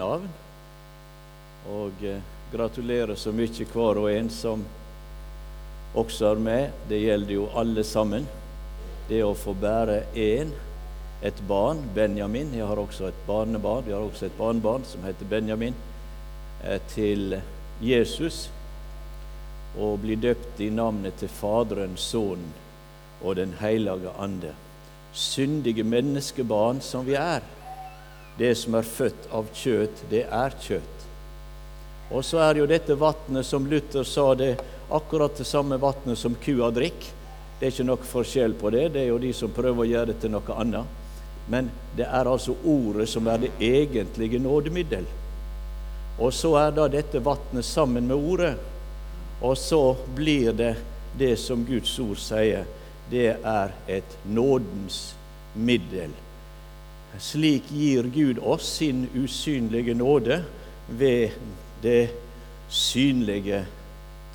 navn. Og eh, gratulerer så mye hver og en som også er med. Det gjelder jo alle sammen. Det å få bære én, et barn, Benjamin. Jeg har også et barnebarn. Vi har også et barnebarn som heter Benjamin. Eh, til Jesus. Og bli døpt i navnet til Faderen, Sønnen og Den hellige ande. Syndige menneskebarn som vi er. Det som er født av kjøtt, det er kjøtt. Og så er jo dette vannet, som Luther sa, det akkurat det samme vannet som kua drikker. Det er ikke noe forskjell på det. Det er jo de som prøver å gjøre det til noe annet. Men det er altså ordet som er det egentlige nådemiddel. Og så er da dette vannet sammen med ordet. Og så blir det det som Guds ord sier. Det er et nådens middel. Slik gir Gud oss sin usynlige nåde ved det synlige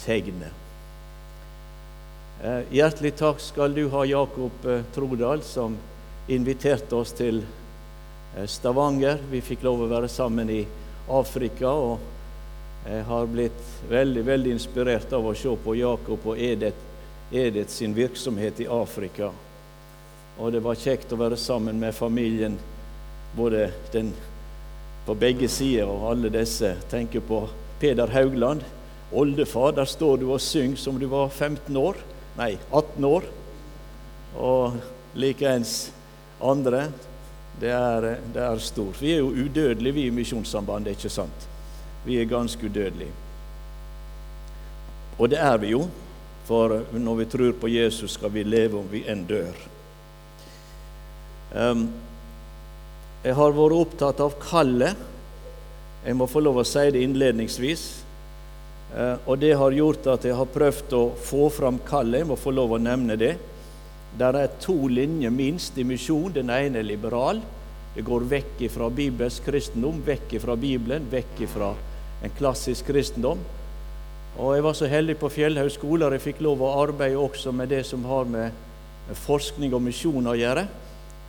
tegnet. Eh, hjertelig takk skal du ha, Jakob eh, Trodal, som inviterte oss til eh, Stavanger. Vi fikk lov å være sammen i Afrika, og jeg har blitt veldig veldig inspirert av å se på Jakob og Edith, Edith sin virksomhet i Afrika. Og det var kjekt å være sammen med familien, både den på begge sider og alle disse. Tenker på Peder Haugland, oldefar. Der står du og synger som du var 15 år. Nei, 18 år. Og likeens andre. Det er, det er stort. Vi er jo udødelige, vi i Misjonssambandet, ikke sant? Vi er ganske udødelige. Og det er vi jo, for når vi tror på Jesus, skal vi leve om vi enn dør. Um, jeg har vært opptatt av kallet. Jeg må få lov å si det innledningsvis. Uh, og det har gjort at jeg har prøvd å få fram kallet. Jeg må få lov å nevne det. Der er to linjer minst i misjon. Den ene er liberal. Det går vekk fra bibelsk kristendom, vekk fra Bibelen, vekk fra en klassisk kristendom. Og Jeg var så heldig på Fjellhaug skole at jeg fikk lov å arbeide også med det som har med forskning og misjon å gjøre.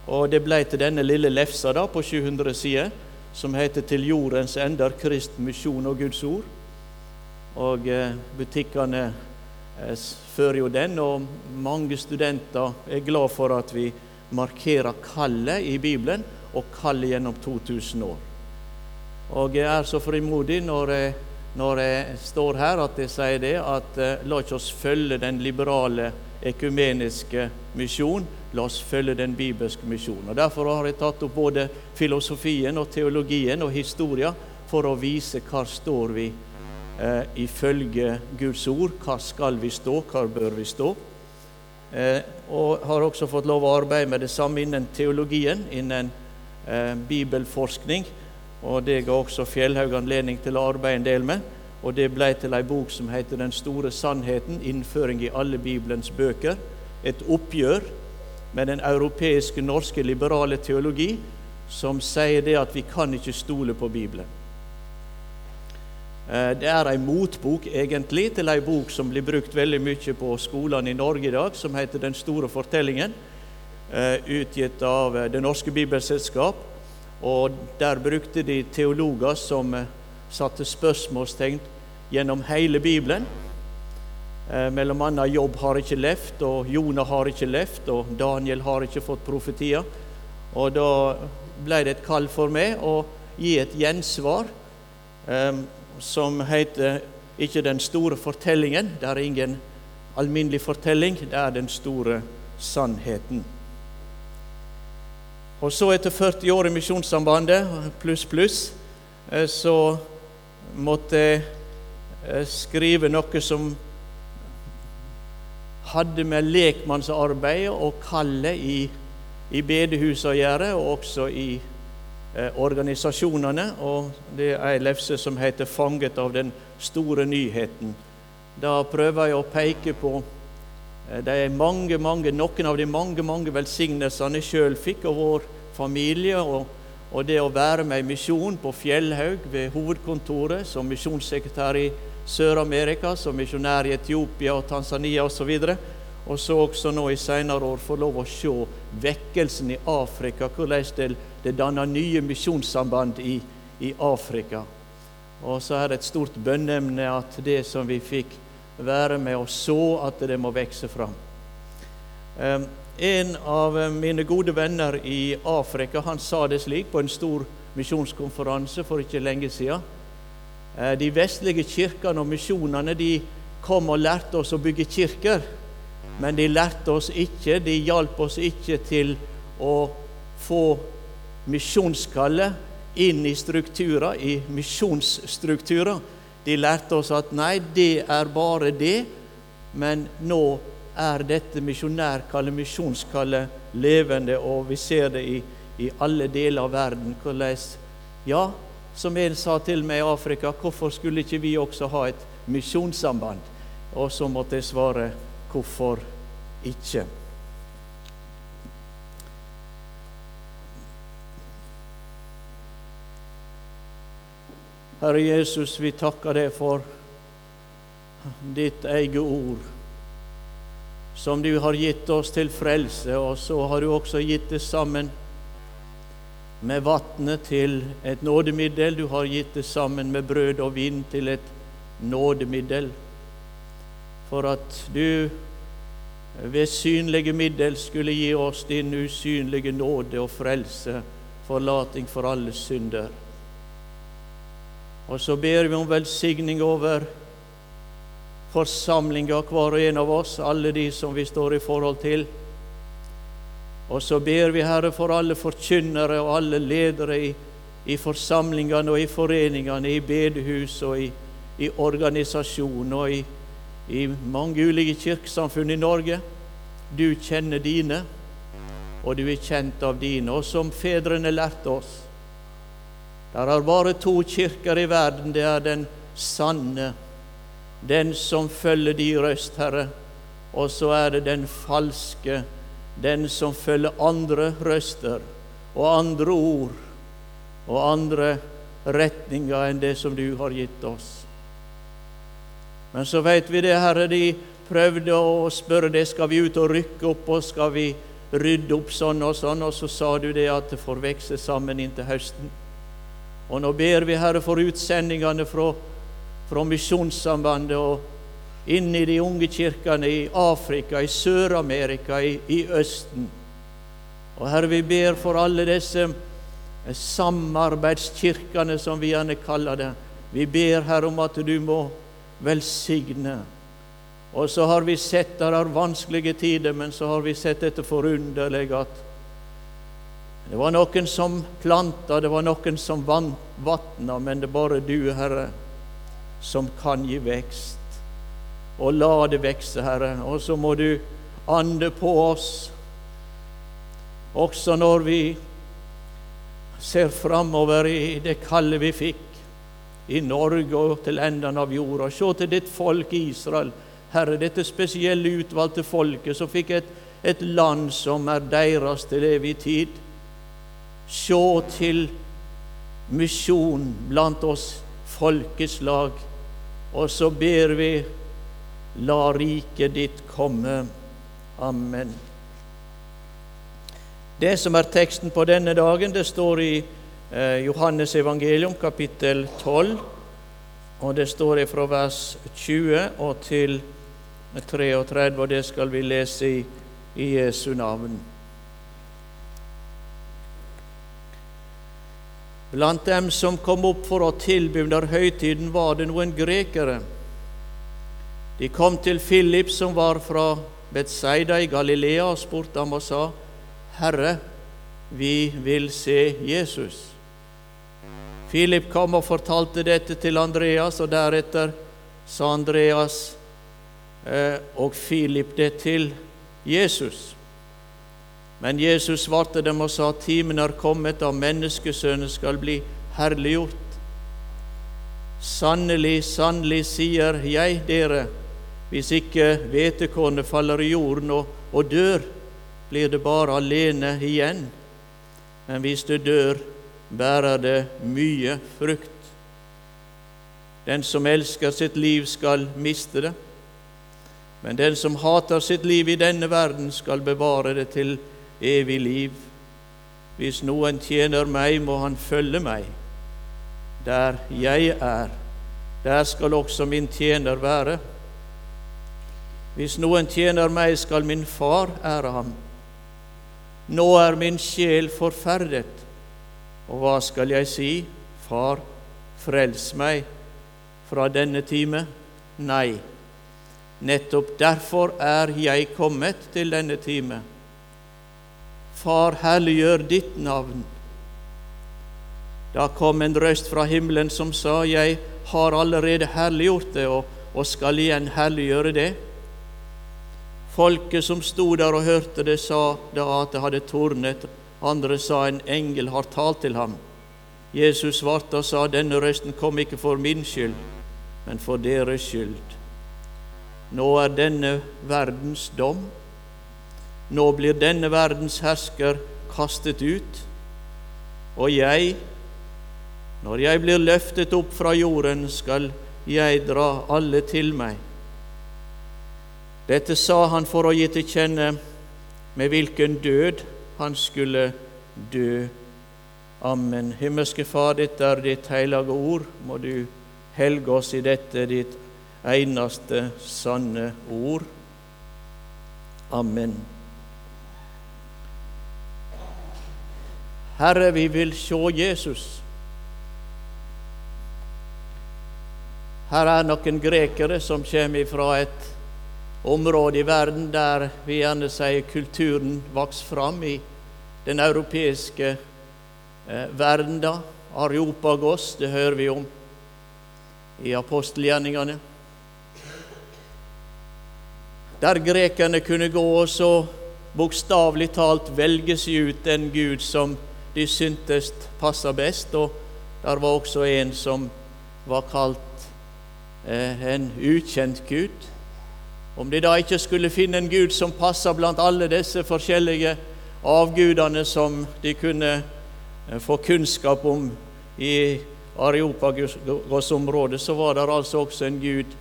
Og det ble til denne lille lefsa da, på 700 sider, som heter 'Til jordens ender krist misjon og Guds ord'. Og eh, butikkene eh, fører jo den, og mange studenter er glad for at vi markerer kallet i Bibelen, og kallet gjennom 2000 år. Og jeg er så frimodig når jeg, når jeg står her, at jeg sier det at eh, la ikke oss følge den liberale ekumeniske misjon, la oss følge den bibelske misjonen. Og Derfor har jeg tatt opp både filosofien og teologien og historia for å vise hva står vi eh, ifølge Guds ord. Hva skal vi stå, hva bør vi stå? Eh, og har også fått lov å arbeide med det samme innen teologien, innen eh, bibelforskning. Og Det ga også Fjellhaug anledning til å arbeide en del med. Og det ble til ei bok som heter 'Den store sannheten innføring i alle Bibelens bøker'. Et oppgjør med den europeiske, norske liberale teologi som sier det at vi kan ikke stole på Bibelen. Det er ei motbok egentlig til ei bok som blir brukt veldig mye på skolene i Norge i dag, som heter 'Den store fortellingen', utgitt av Det norske bibelselskap. Og Der brukte de teologer som satte spørsmålstegn gjennom hele Bibelen. Eh, mellom annet Jobb har ikke levd, og Jonah har ikke levd, og Daniel har ikke fått profetier. Og da ble det et kall for meg å gi et gjensvar um, som heter ikke 'Den store fortellingen'. Det er ingen alminnelig fortelling, det er den store sannheten. Og så, etter 40 år i Misjonssambandet, pluss, pluss, eh, så måtte jeg skrive noe som hadde med lekmannsarbeid og kallet i, i bedehuset å gjøre, og også i eh, organisasjonene. Og det er ei lefse som heter 'Fanget av den store nyheten'. Da prøver jeg å peke på eh, de mange, mange, noen av de mange mange velsignelsene jeg sjøl fikk og vår familie. og og det å være med i misjon på Fjellhaug ved hovedkontoret, som misjonssekretær i Sør-Amerika, som misjonær i Etiopia og Tanzania osv. Og så også nå i senere år få lov å se vekkelsen i Afrika, hvordan det, det danner nye misjonssamband i, i Afrika. Og så er det et stort bønneemne at det som vi fikk være med og så, at det må vokse fram. En av mine gode venner i Afrika han sa det slik på en stor misjonskonferanse for ikke lenge siden. Eh, de vestlige kirkene og misjonene de kom og lærte oss å bygge kirker, men de lærte oss ikke, de hjalp oss ikke til å få misjonskallet inn i strukturer, i misjonsstrukturer. De lærte oss at nei, det er bare det, men nå er dette misjonærkallet, misjonskallet, levende, og vi ser det i, i alle deler av verden. Hvordan Ja, som en sa til meg i Afrika, hvorfor skulle ikke vi også ha et misjonssamband? Og så måtte jeg svare hvorfor ikke? Herre Jesus, vi takker deg for ditt eget ord, som du har gitt oss til frelse, og så har du også gitt det sammen med vannet til et nådemiddel. Du har gitt det sammen med brød og vin til et nådemiddel, for at du ved synlige middel skulle gi oss din usynlige nåde og frelse, forlating for alle synder. Og så ber vi om velsigning over forsamlinga, hver og en av oss, alle de som vi står i forhold til. Og så ber vi, Herre, for alle forkynnere og alle ledere i, i forsamlingene og i foreningene, i bedehus og i, i organisasjon og i, i mange ulike kirkesamfunn i Norge. Du kjenner dine, og du er kjent av dine. Og som fedrene lærte oss, der er bare to kirker i verden. Det er den sanne, den som følger de røst, Herre. Og så er det den falske, den som følger andre røster og andre ord og andre retninger enn det som du har gitt oss. Men så vet vi det, Herre, de prøvde å spørre det, skal vi ut og rykke opp, og skal vi rydde opp sånn og sånn, og så sa du det at det får vokse sammen inntil høsten. Og nå ber vi, Herre, for utsendingene fra, fra Misjonssambandet og inn i de unge kirkene i Afrika, i Sør-Amerika, i, i, Østen. Og Herre, vi ber for alle disse samarbeidskirkene, som vi gjerne kaller det. Vi ber, Herre, om at du må velsigne. Og så har vi sett det er vanskelige tider, men så har vi sett dette forunderlige at det var noen som planta, det var noen som vatna, men det er bare du, Herre, som kan gi vekst. Og la det vekse, Herre. Og så må du ande på oss, også når vi ser framover i det kallet vi fikk i Norge og til enden av jorda. Se til ditt folk Israel, Herre, dette spesielle utvalgte folket som fikk et, et land som er deres til evig tid se til misjon blant oss folkeslag, og så ber vi la riket ditt komme. Amen. Det som er teksten på denne dagen, det står i eh, Johannes evangelium kapittel 12, og det står fra vers 20 og til 33, og det skal vi lese i, i Jesu navn. Blant dem som kom opp for å tilby under høytiden, var det noen grekere. De kom til Philip, som var fra Betseida i Galilea, og spurte ham og sa, Herre, vi vil se Jesus. Philip kom og fortalte dette til Andreas, og deretter sa Andreas eh, og Philip det til Jesus. Men Jesus svarte dem og sa, timen er kommet da menneskesønnen skal bli herliggjort. Sannelig, sannelig, sier jeg dere, hvis ikke hvetekornet faller i jorden og, og dør, blir det bare alene igjen. Men hvis det dør, bærer det mye frukt. Den som elsker sitt liv, skal miste det. Men den som hater sitt liv i denne verden, skal bevare det til evig liv. Hvis noen tjener meg, må han følge meg. Der jeg er, der skal også min tjener være. Hvis noen tjener meg, skal min far ære ham. Nå er min sjel forferdet, og hva skal jeg si? Far, frels meg fra denne time? Nei, nettopp derfor er jeg kommet til denne time. Far, herliggjør ditt navn. Da kom en røst fra himmelen som sa, Jeg har allerede herliggjort det, og, og skal igjen herliggjøre det. Folket som sto der og hørte det, sa da at det hadde tordnet. Andre sa en engel har talt til ham. Jesus svarte og sa, denne røsten kom ikke for min skyld, men for deres skyld. Nå er denne verdens dom. Nå blir denne verdens hersker kastet ut. Og jeg, når jeg blir løftet opp fra jorden, skal jeg dra alle til meg. Dette sa han for å gi til kjenne med hvilken død han skulle dø. Amen. Himmelske Far, dette er ditt hellige ord. Må du helge oss i dette, ditt eneste sanne ord. Amen. Herre, vi vil se Jesus. Her er noen grekere som kommer fra et område i verden der vi gjerne sier kulturen vokste fram i den europeiske eh, verden. da. Areopagos, det hører vi om i apostelgjerningene. Der grekerne kunne gå og så bokstavelig talt velge seg ut den Gud som de syntes passa best. Og der var også en som var kalt eh, en ukjent Gud. Om de da ikke skulle finne en gud som passa blant alle disse forskjellige avgudene som de kunne eh, få kunnskap om i Areopagos-området, så var det altså også en gud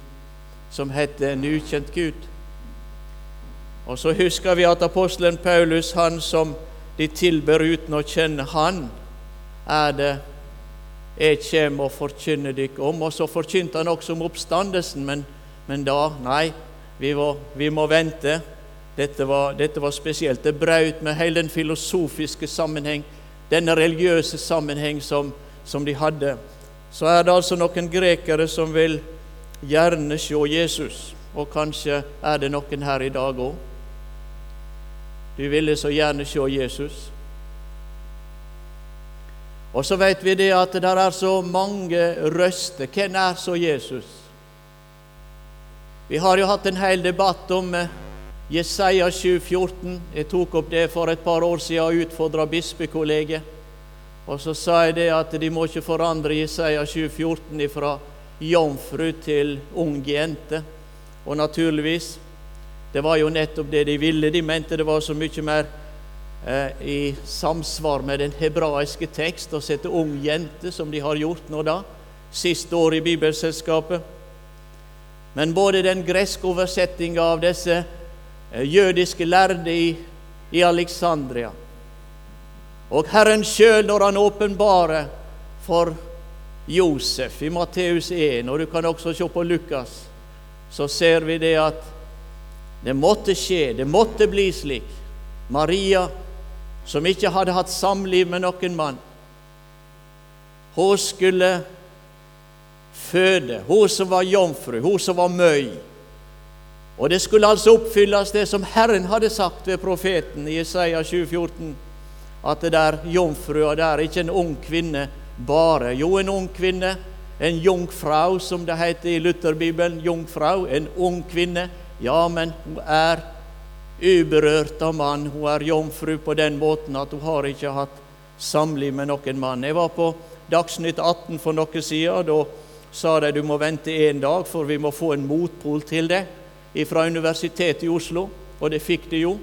som het en ukjent gud. Og så husker vi at apostelen Paulus, han som de tilber uten å kjenne, han er det jeg kommer og forkynner dere om. Og så forkynte han også om oppstandelsen, men, men da Nei, vi må, vi må vente. Dette var, dette var, spesielt. Det brøt med hele den filosofiske sammenheng, denne religiøse sammenheng som, som de hadde. Så er det altså noen grekere som vil gjerne se Jesus, og kanskje er det noen her i dag òg. Du ville så gjerne se Jesus. Og så vet vi det at det er så mange røster. Hvem er så Jesus? Vi har jo hatt en hel debatt om eh, Jesaja 7,14. Jeg tok opp det for et par år siden og utfordra bispekollegiet. Og så sa jeg det at de må ikke forandre Jesaja 7,14 fra jomfru til ung jente. Og naturligvis, det var jo nettopp det de ville. De mente det var så mye mer eh, i samsvar med den hebraiske tekst å sette ung jente, som de har gjort nå da, siste år i Bibelselskapet. Men både den greske oversettinga av disse eh, jødiske lærde i, i Alexandria og Herren sjøl når han åpenbarer for Josef i Matteus 1, og du kan også se på Lukas, så ser vi det at det måtte skje, det måtte bli slik. Maria, som ikke hadde hatt samliv med noen mann, hun skulle føde, hun som var jomfru, hun som var møy. Og det skulle altså oppfylles, det som Herren hadde sagt ved profeten i Jesaja 7,14, at det der jomfrua der ikke en ung kvinne bare. Jo, en ung kvinne, en jungfrau, som det heter i Lutherbibelen. Jungfrau, en ung kvinne. Ja, men hun er uberørt av mann. Hun er jomfru på den måten at hun har ikke hatt samliv med noen mann. Jeg var på Dagsnytt 18 for noen siden. Da sa de du må vente én dag, for vi må få en motpol til det fra Universitetet i Oslo. Og det fikk de jo.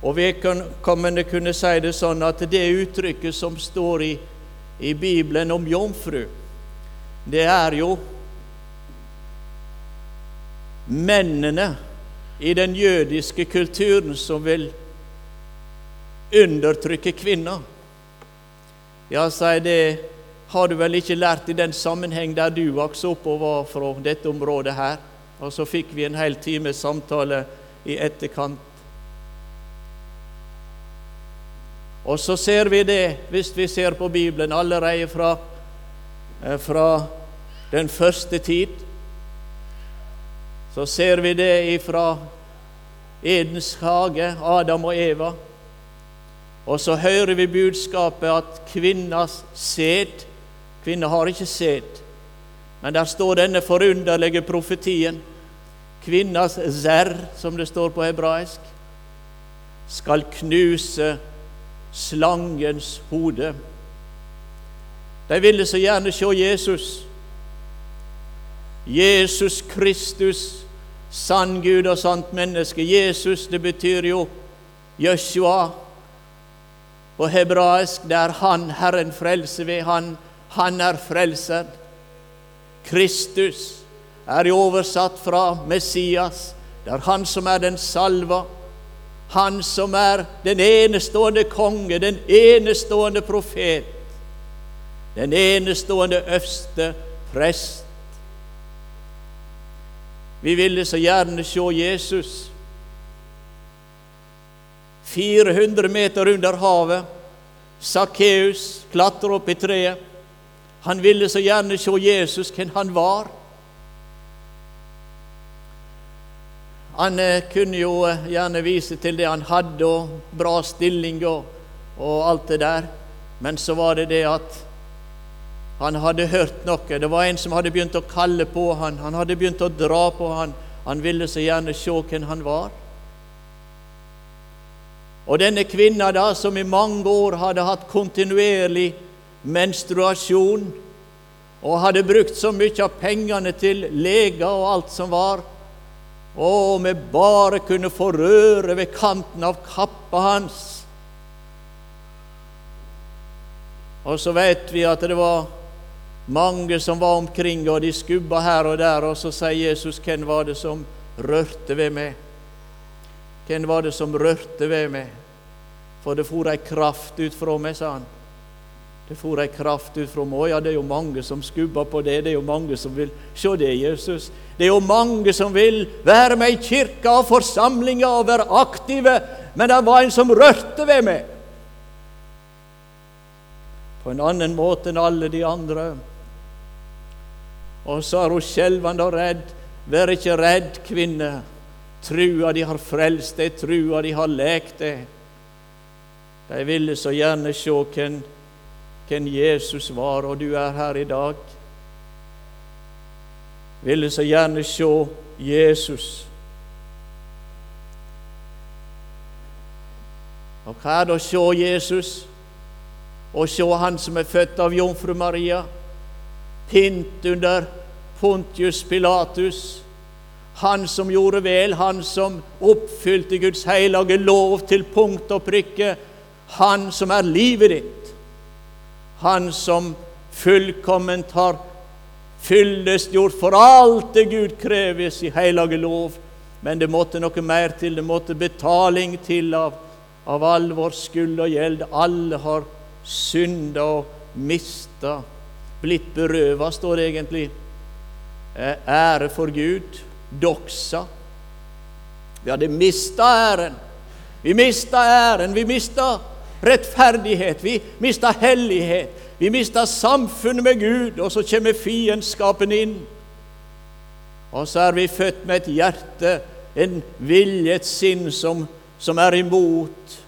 Og vedkommende kunne si det sånn at det uttrykket som står i, i Bibelen om jomfru, det er jo mennene i den jødiske kulturen som vil undertrykke kvinner. Ja, sier det har du vel ikke lært i den sammenheng der du vokste opp og var fra dette området her. Og så fikk vi en hel times samtale i etterkant. Og så ser vi det, hvis vi ser på Bibelen, allerede fra, eh, fra den første tid. Så ser vi det ifra Edens hage, Adam og Eva. Og så hører vi budskapet at kvinnas sæd Kvinner har ikke sæd, men der står denne forunderlige profetien. Kvinnas zerr, som det står på hebraisk, skal knuse slangens hode. De ville så gjerne se Jesus. Jesus Kristus, sann Gud og sant menneske. Jesus, det betyr jo Joshua. På hebraisk det er Han Herren frelser ved. Han, han er frelser. Kristus er jo oversatt fra Messias. Det er Han som er den salva. Han som er den enestående konge, den enestående profet, den enestående øverste prest. Vi ville så gjerne se Jesus. 400 meter under havet. Sakkeus klatrer opp i treet. Han ville så gjerne se Jesus, hvem han var. Han eh, kunne jo eh, gjerne vise til det han hadde, og bra stilling og, og alt det der. Men så var det det at han hadde hørt noe. Det var en som hadde begynt å kalle på han. Han hadde begynt å dra på han. Han ville så gjerne se hvem han var. Og denne kvinna da, som i mange år hadde hatt kontinuerlig menstruasjon, og hadde brukt så mye av pengene til leger og alt som var, å, om jeg bare kunne få røre ved kanten av kappa hans. Og så vet vi at det var mange som var omkring, og de skubba her og der, og så sier Jesus, 'Hvem var det som rørte ved meg?' Hvem var det som rørte ved meg? For det for ei kraft ut fra meg, sa han. Det for ei kraft ut fra meg. Ja, det er jo mange som skubber på det. Det er jo mange som vil se det, Jesus. Det er jo mange som vil være med i kirka og forsamlinga og være aktive, men det var en som rørte ved meg. På en annen måte enn alle de andre. Og så er hun skjelvende og redd. Vær ikke redd, kvinne. Trua de har frelst deg, trua de har lekt deg. De ville så gjerne se hvem hvem Jesus var, og du er her i dag. Ville så gjerne se Jesus. Og hva er det å se Jesus? Å se Han som er født av jomfru Maria, pint under Pontius Pilatus, han som gjorde vel, han som oppfylte Guds hellige lov til punkt og prikke, han som er livet ditt. Han som fullkomment har fyllestgjort for alt det Gud kreves i hellige lov. Men det måtte noe mer til. Det måtte betaling til av, av all vår skyld og gjeld. Alle har synda og mista, blitt berøva, står det egentlig. Eh, ære for Gud. Doxa. Vi hadde mista æren. Vi mista æren. Vi mista rettferdighet, vi mista hellighet, vi mista samfunnet med Gud, og så kommer fiendskapen inn. Og så er vi født med et hjerte, en vilje, et sinn som, som er imot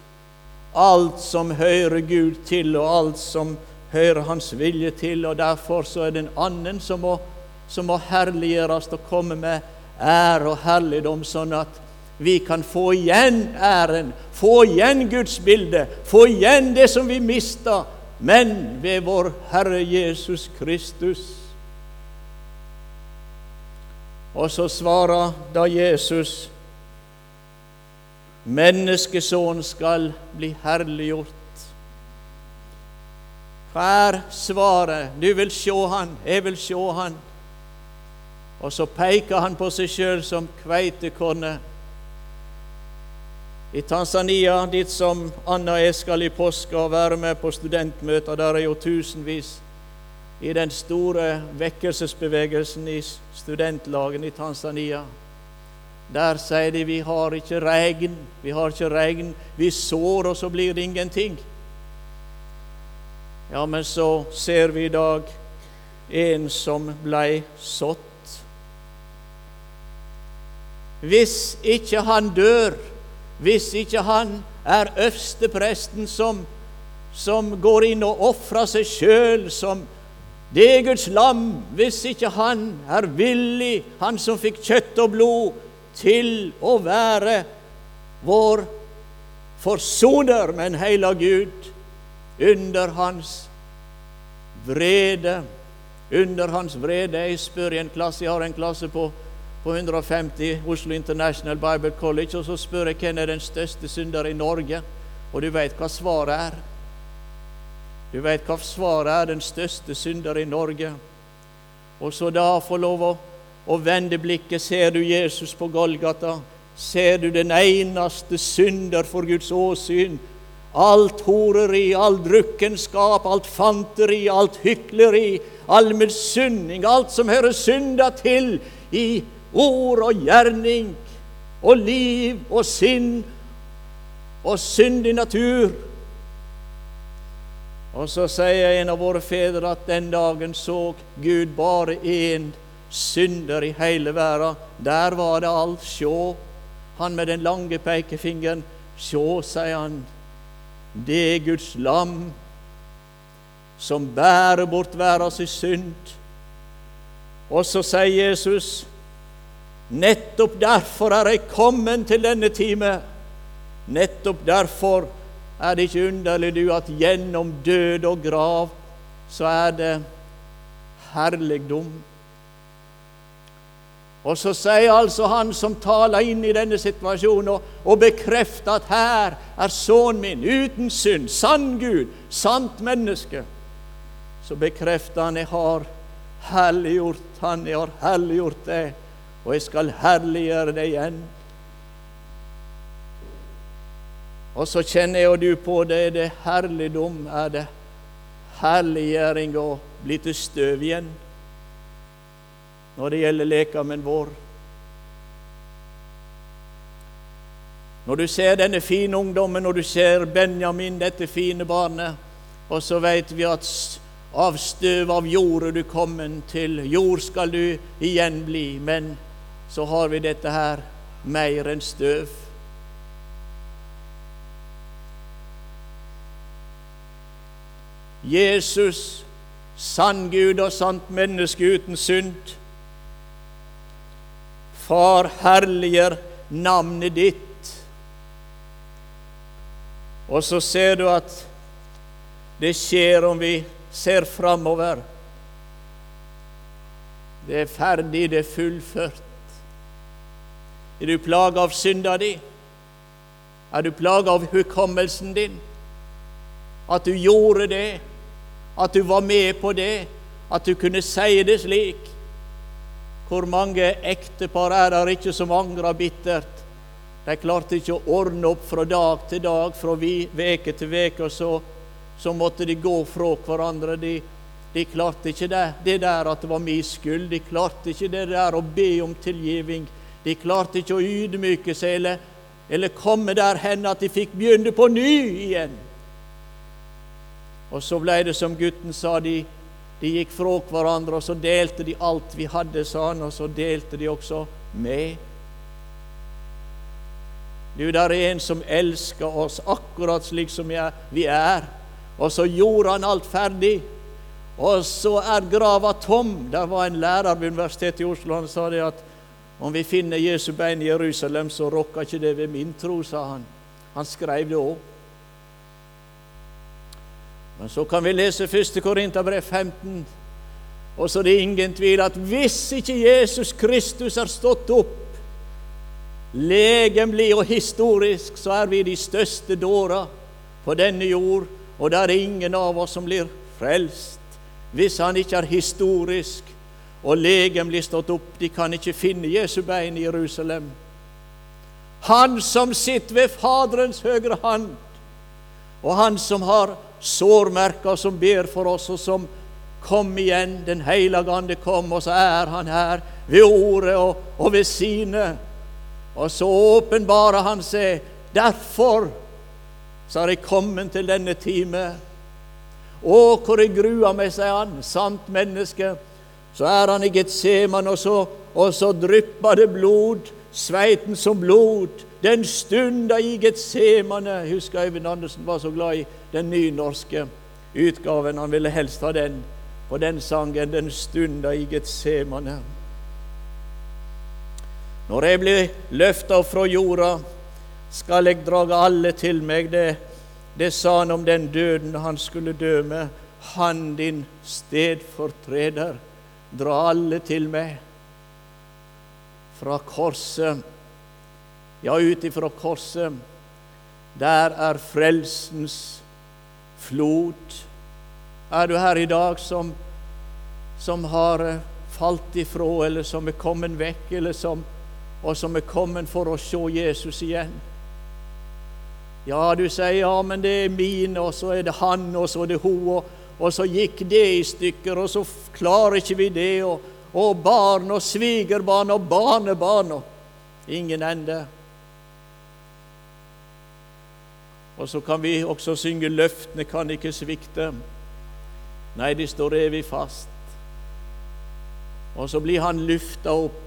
alt som hører Gud til, og alt som hører Hans vilje til. Og derfor så er det en annen som må, som må herliggjøres og komme med ære og herligdom, sånn at vi kan få igjen æren, få igjen Guds bilde, få igjen det som vi mista, men ved vår Herre Jesus Kristus. Og så svarer da Jesus Menneskesønnen skal bli herliggjort. Hva er svaret? Du vil se han, jeg vil se han. Og så peker han på seg sjøl som kveitekornet i Tanzania, dit som Anna og jeg skal i påska og være med på studentmøter. Der er jo tusenvis i den store vekkelsesbevegelsen i studentlagene i Tanzania. Der sier de vi har ikke regn, vi har ikke regn. Vi sår, og så blir det ingenting. Ja, men så ser vi i dag en som blei sådd. Hvis ikke han dør, hvis ikke han er øverstepresten som, som går inn og ofrer seg sjøl som det er Guds lam, hvis ikke han er villig, han som fikk kjøtt og blod, til å være vår forsoner med en heilag Gud under hans vrede. Under hans vrede. Jeg spør i en klasse, jeg har en klasse på, på 150, Oslo International Bible College, og så spør jeg hvem er den største synder i Norge, og du vet hva svaret er. Du vet hva svaret er, den største synder i Norge. Og så da få lov å, å vende blikket. Ser du Jesus på Golgata? Ser du den eneste synder for Guds åsyn? Alt horeri, all drukkenskap, alt fanteri, alt hykleri, all misunning, alt som hører synda til i ord og gjerning og liv og sinn og syndig natur. Og så sier en av våre fedre at den dagen så Gud bare én synder i hele verden. Der var det alt. Sjå, han med den lange pekefingeren. Sjå, sier han, det er Guds lam som bærer bort verdens synd. Og så sier Jesus, nettopp derfor er jeg kommet til denne time. Nettopp derfor er det ikke underlig, du, at gjennom død og grav så er det herligdom. Og så sier altså han som taler inn i denne situasjonen, og, og bekrefter at her er sønnen min uten synd, sann Gud, sant menneske. Så bekrefter han jeg har herliggjort han, jeg har herliggjort det, og jeg skal herliggjøre det igjen. Og så kjenner jeg og du på det. Det herligdom? Er det herliggjøring å bli til støv igjen når det gjelder lekamen vår? Når du ser denne fine ungdommen, når du ser Benjamin, dette fine barnet, og så veit vi at av støv av jord er du kommet til, jord skal du igjen bli, men så har vi dette her mer enn støv. Jesus, sann Gud og sant menneske uten synd. Far, herliggjør navnet ditt. Og så ser du at det skjer om vi ser framover. Det er ferdig, det er fullført. Er du plaga av synda di? Er du plaga av hukommelsen din? At du gjorde det? At du var med på det, at du kunne si det slik. Hvor mange ektepar er der ikke som angrer bittert? De klarte ikke å ordne opp fra dag til dag, fra veke til veke, og så, så måtte de gå fra hverandre. De, de klarte ikke det, det, der at det var min skyld. De klarte ikke det der å be om tilgivning. De klarte ikke å ydmyke seg eller, eller komme der hen at de fikk begynne på ny igjen. Og så ble det som gutten sa, de, de gikk fra hverandre, og så delte de alt vi hadde, sa han, og så delte de også med. Du, der er en som elsker oss akkurat slik som vi er. Og så gjorde han alt ferdig. Og så er grava tom. Der var en lærer ved Universitetet i Oslo. Han sa det at om vi finner Jesu bein i Jerusalem, så rokker ikke det ved min tro, sa han. Han skrev det òg. Men så kan vi lese 1. Korinterbrev 15, og så er det ingen tvil at hvis ikke Jesus Kristus er stått opp legemlig og historisk, så er vi de største dårer på denne jord, og det er ingen av oss som blir frelst hvis han ikke er historisk og legemlig stått opp. De kan ikke finne Jesu bein i Jerusalem. Han som sitter ved Faderens høyre hånd, og han som har sårmerker som ber for oss, og som kom igjen, Den hellige ande kom, og så er han her ved ordet og, og ved sine. Og så åpenbarer han seg. Derfor så har jeg kommet til denne time. Å, hvor jeg gruer meg, sier han, sant menneske. Så er han i Getseman, og så, og så drypper det blod, sveiten som blod. Den stunda i Getsemane. Husker Øyvind Andersen var så glad i den nynorske utgaven. Han ville helst ha den på den sangen 'Den stunda i Getsemane'. Når jeg blir løfta fra jorda, skal jeg drage alle til meg. Det, det sa han om den døden han skulle dø med. Han din stedfortreder. Dra alle til meg. Fra korset, ja, ut ifra korset, der er frelsens flod. Er du her i dag som, som har eh, falt ifra, eller som er kommet vekk, eller som, og som er kommet for å se Jesus igjen? Ja, du sier ja, men det er mine, og så er det han, og så er det hun, og, og så gikk det i stykker, og så klarer ikke vi det, og, og barn og svigerbarn og barnebarn og ingen ende. Og så kan vi også synge 'Løftene kan ikke svikte'. Nei, de står evig fast. Og så blir han lufta opp,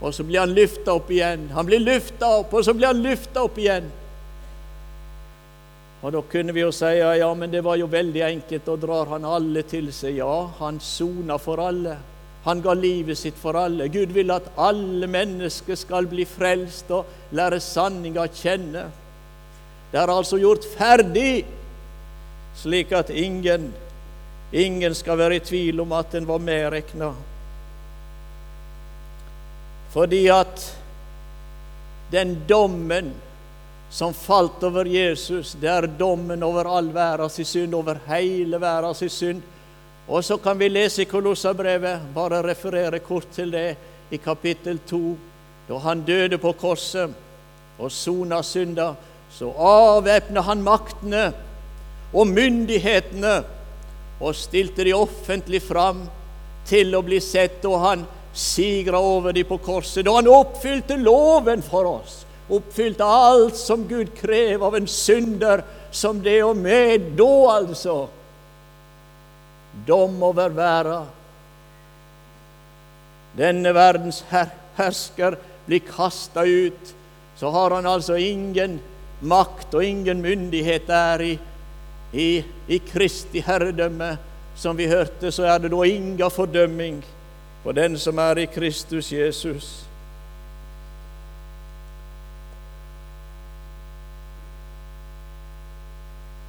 og så blir han lufta opp igjen. Han blir lufta opp, og så blir han lufta opp igjen. Og Da kunne vi jo si ja, men det var jo veldig enkelt, og drar han alle til seg? Ja, han sona for alle. Han ga livet sitt for alle. Gud vil at alle mennesker skal bli frelst og lære sanninga kjenne. Det er altså gjort ferdig, slik at ingen, ingen skal være i tvil om at den var medregna. Fordi at den dommen som falt over Jesus, det er dommen over all verdens synd, over hele verdens synd. Og så kan vi lese i Kolossabrevet, bare referere kort til det, i kapittel 2, da han døde på korset og sona synda, så avvæpna han maktene og myndighetene og stilte de offentlig fram til å bli sett, og han sigra over de på korset, da han oppfylte loven for oss oppfylte alt som Gud krever av en synder, som det og med da, altså. Dom over verden. Denne verdens her hersker blir kasta ut, så har han altså ingen makt og ingen myndighet er i, i, i Kristi herredømme. Som vi hørte, så er det da inga fordømming for den som er i Kristus Jesus.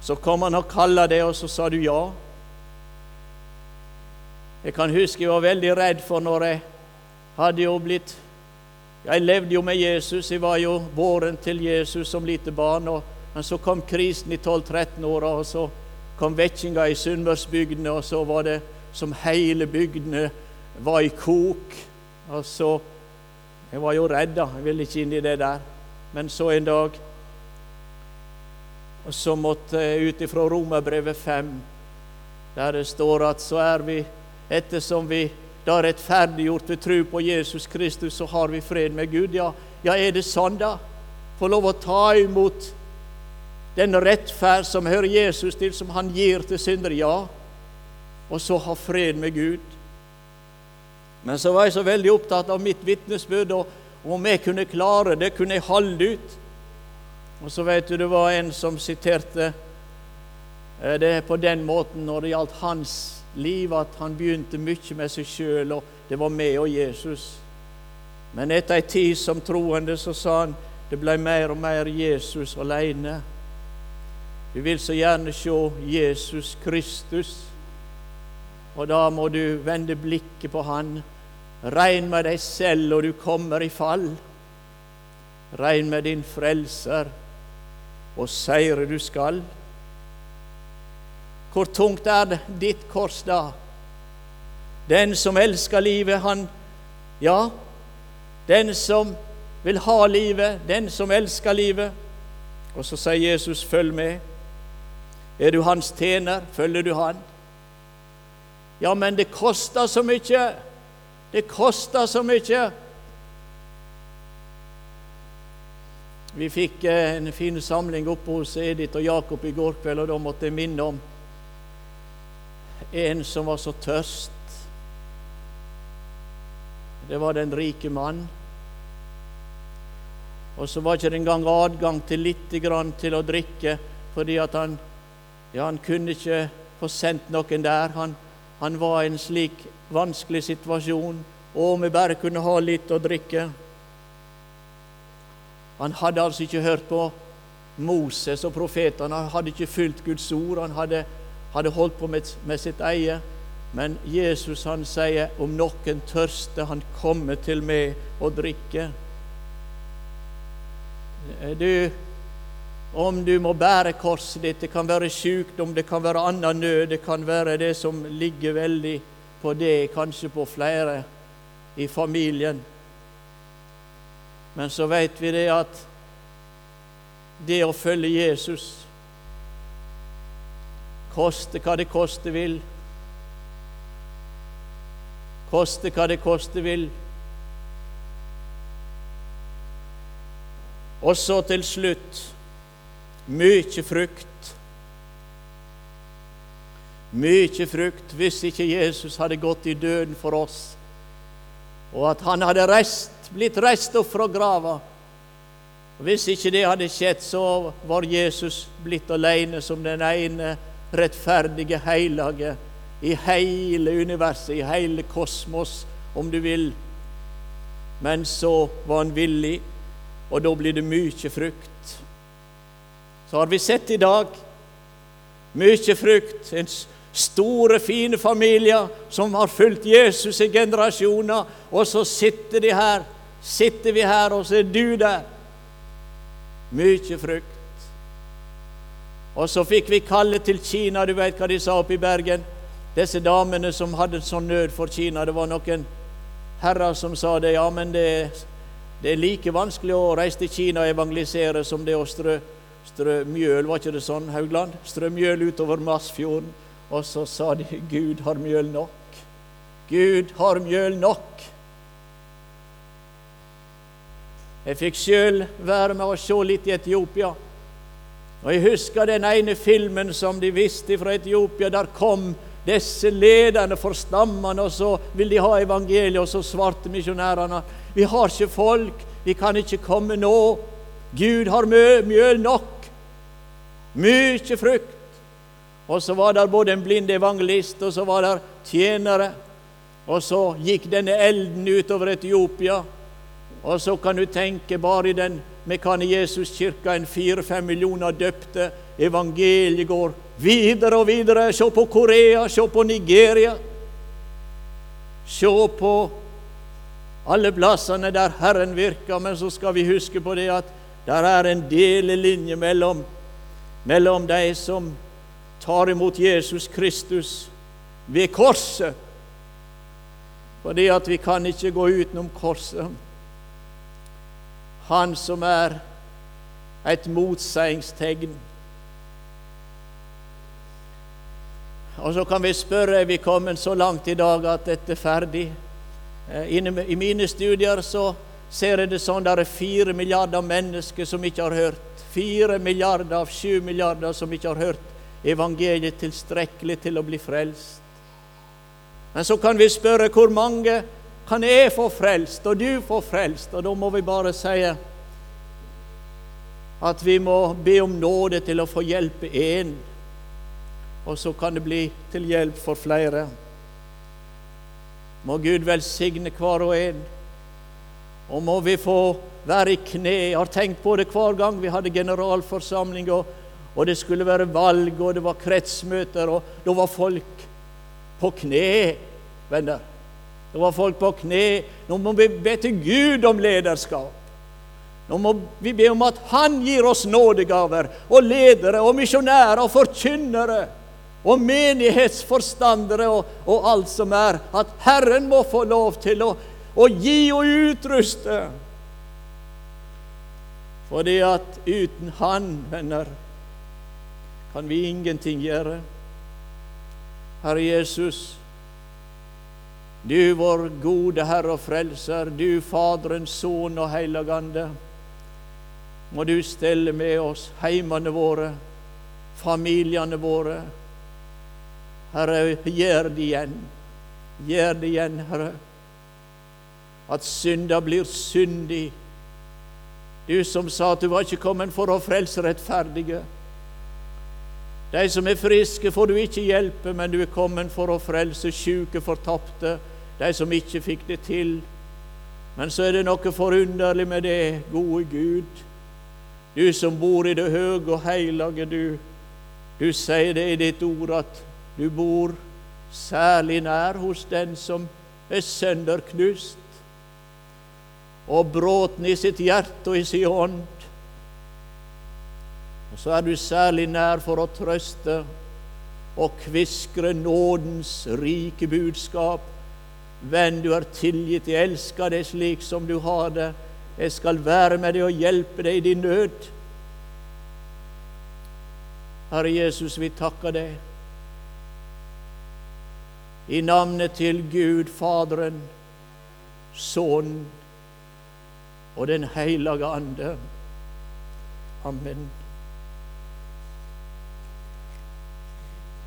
Så kom han og kalla det, og så sa du ja. Jeg kan huske jeg var veldig redd for når jeg hadde jo blitt Jeg levde jo med Jesus, jeg var jo våren til Jesus som lite barn. Og, men så kom krisen i 12-13-åra, og så kom vekkinga i Sunnmørsbygdene, og så var det som hele bygdene var i kok. Og så Jeg var jo redd, da. Jeg ville ikke inn i det der. Men så en dag og så måtte jeg ut ifra Romerbrevet 5, der det står at så er vi, ettersom vi da rettferdiggjort ved tro på Jesus Kristus, så har vi fred med Gud. Ja, ja er det sånn, da? Få lov å ta imot den rettferd som hører Jesus til, som han gir til syndere? Ja. Og så ha fred med Gud. Men så var jeg så veldig opptatt av mitt vitnesbyrd, og om jeg kunne klare det, kunne jeg holde ut. Og så vet du, det var en som siterte eh, det på den måten når det gjaldt hans liv, at han begynte mye med seg sjøl, og det var meg og Jesus. Men etter ei tid som troende så sa han det ble mer og mer Jesus alene. Du vil så gjerne se Jesus Kristus, og da må du vende blikket på Han. Regn med deg selv, og du kommer i fall. Regn med din Frelser og seire du skal. Hvor tungt er ditt kors da? Den som elsker livet, han Ja, den som vil ha livet, den som elsker livet. Og så sier Jesus, følg med. Er du hans tjener, følger du han. Ja, men det koster så mye. Det koster så mye. Vi fikk eh, en fin samling oppe hos Edith og Jakob i går kveld, og da måtte jeg minne om en som var så tørst. Det var den rike mann. Og så var det ikke engang adgang til litt grann til å drikke, fordi at han, ja, han kunne ikke få sendt noen der. Han, han var i en slik vanskelig situasjon. Og om vi bare kunne ha litt å drikke. Han hadde altså ikke hørt på Moses og profetene, han hadde ikke fulgt Guds ord, han hadde, hadde holdt på med, med, sitt eie. Men Jesus han sier om noen tørster, han kommer til meg og drikker. Du, om du må bære korset ditt, det kan være sykdom, det kan være annen nød, det kan være det som ligger veldig på det, kanskje på flere i familien. Men så vet vi det at det å følge Jesus Koste hva det koste vil. Koste hva det koste vil. Og så til slutt mykje frukt. Mykje frukt hvis ikke Jesus hadde gått i døden for oss, og at han hadde rest, blitt reist opp fra grava. Hvis ikke det hadde skjedd, så var Jesus blitt alene som den ene rettferdige, hellige i hele universet, i hele kosmos, om du vil. Men så var han villig, og da blir det mye frukt. Så har vi sett i dag mye frukt. En store, fine familier som har fulgt Jesus i generasjoner, og så sitter de her sitter vi her, og så er du der. Mye frukt. Og så fikk vi kalle til Kina. Du vet hva de sa oppe i Bergen? Disse damene som hadde sånn nød for Kina. Det var noen herrer som sa det. Ja, men det, det er like vanskelig å reise til Kina og evangelisere som det å strø, strø mjøl. Var ikke det sånn, Haugland? Strø mjøl utover Masfjorden. Og så sa de Gud har mjøl nok. Gud har mjøl nok. Jeg fikk sjøl være med og se litt i Etiopia. Og Jeg husker den ene filmen som de viste fra Etiopia. Der kom disse lederne for stammene, og så ville de ha evangeliet, og så svarte misjonærene Vi har ikke folk, vi kan ikke komme nå. Gud har mjøl nok. Mye frukt. Og så var der både en blind evangelist, og så var der tjenere. Og så gikk denne elden utover Etiopia. Og så kan du tenke bare i den Mekane Jesus-kirka en fire-fem millioner døpte. Evangeliet går videre og videre. Se på Korea, se på Nigeria. Se på alle plassene der Herren virker. Men så skal vi huske på det at der er en delelinje mellom, mellom de som tar imot Jesus Kristus ved korset. Fordi at vi kan ikke gå utenom korset. Han som er et motseiingstegn. Og så kan vi spørre er vi kommet så langt i dag at dette er ferdig. Eh, I mine studier så ser jeg det sånn det er fire milliarder mennesker som ikke har hørt. Fire milliarder av sju milliarder som ikke har hørt evangeliet tilstrekkelig til å bli frelst. Men så kan vi spørre hvor mange kan jeg få frelst, og du få frelst? Og da må vi bare si at vi må be om nåde til å få hjelpe én, og så kan det bli til hjelp for flere. Må Gud velsigne hver og en. Og må vi få være i kne. Jeg har tenkt på det hver gang vi hadde generalforsamling, og, og det skulle være valg, og det var kretsmøter, og da var folk på kne, venner. Det var folk på kne. Nå må vi be til Gud om lederskap. Nå må vi be om at Han gir oss nådegaver og ledere og misjonærer og forkynnere og menighetsforstandere og, og, alt som er. At Herren må få lov til å, å gi og utruste. Fordi at uten Han, venner, kan vi ingenting gjøre. Herre Jesus, Du vår gode Herre og Frelser, du Faderens Sønn og Helligande, må du stelle med oss, heimene våre, familiene våre. Herre, gjør det igjen. Gjør det igjen, Herre. At synda blir syndig. Du som sa at du var ikke kommet for å frelse rettferdige. De som er friske, får du ikke hjelpe, men du er kommet for å frelse sjuke, fortapte, de som ikke fikk det til. Men så er det noe forunderlig med det, gode Gud. Du som bor i det høye og hellige, du. Du sier det i ditt ord at du bor særlig nær hos den som er sønderknust og bråten i sitt hjerte og i sin ånd. Og så er du særlig nær for å trøste og kviskre nådens rike budskap. Venn, du er tilgitt, jeg elsker deg slik som du har det. Jeg skal være med deg og hjelpe deg i din nød. Herre Jesus, vi takker deg. I navnet til Gud Faderen, Sønnen og Den hellige ande. Amen.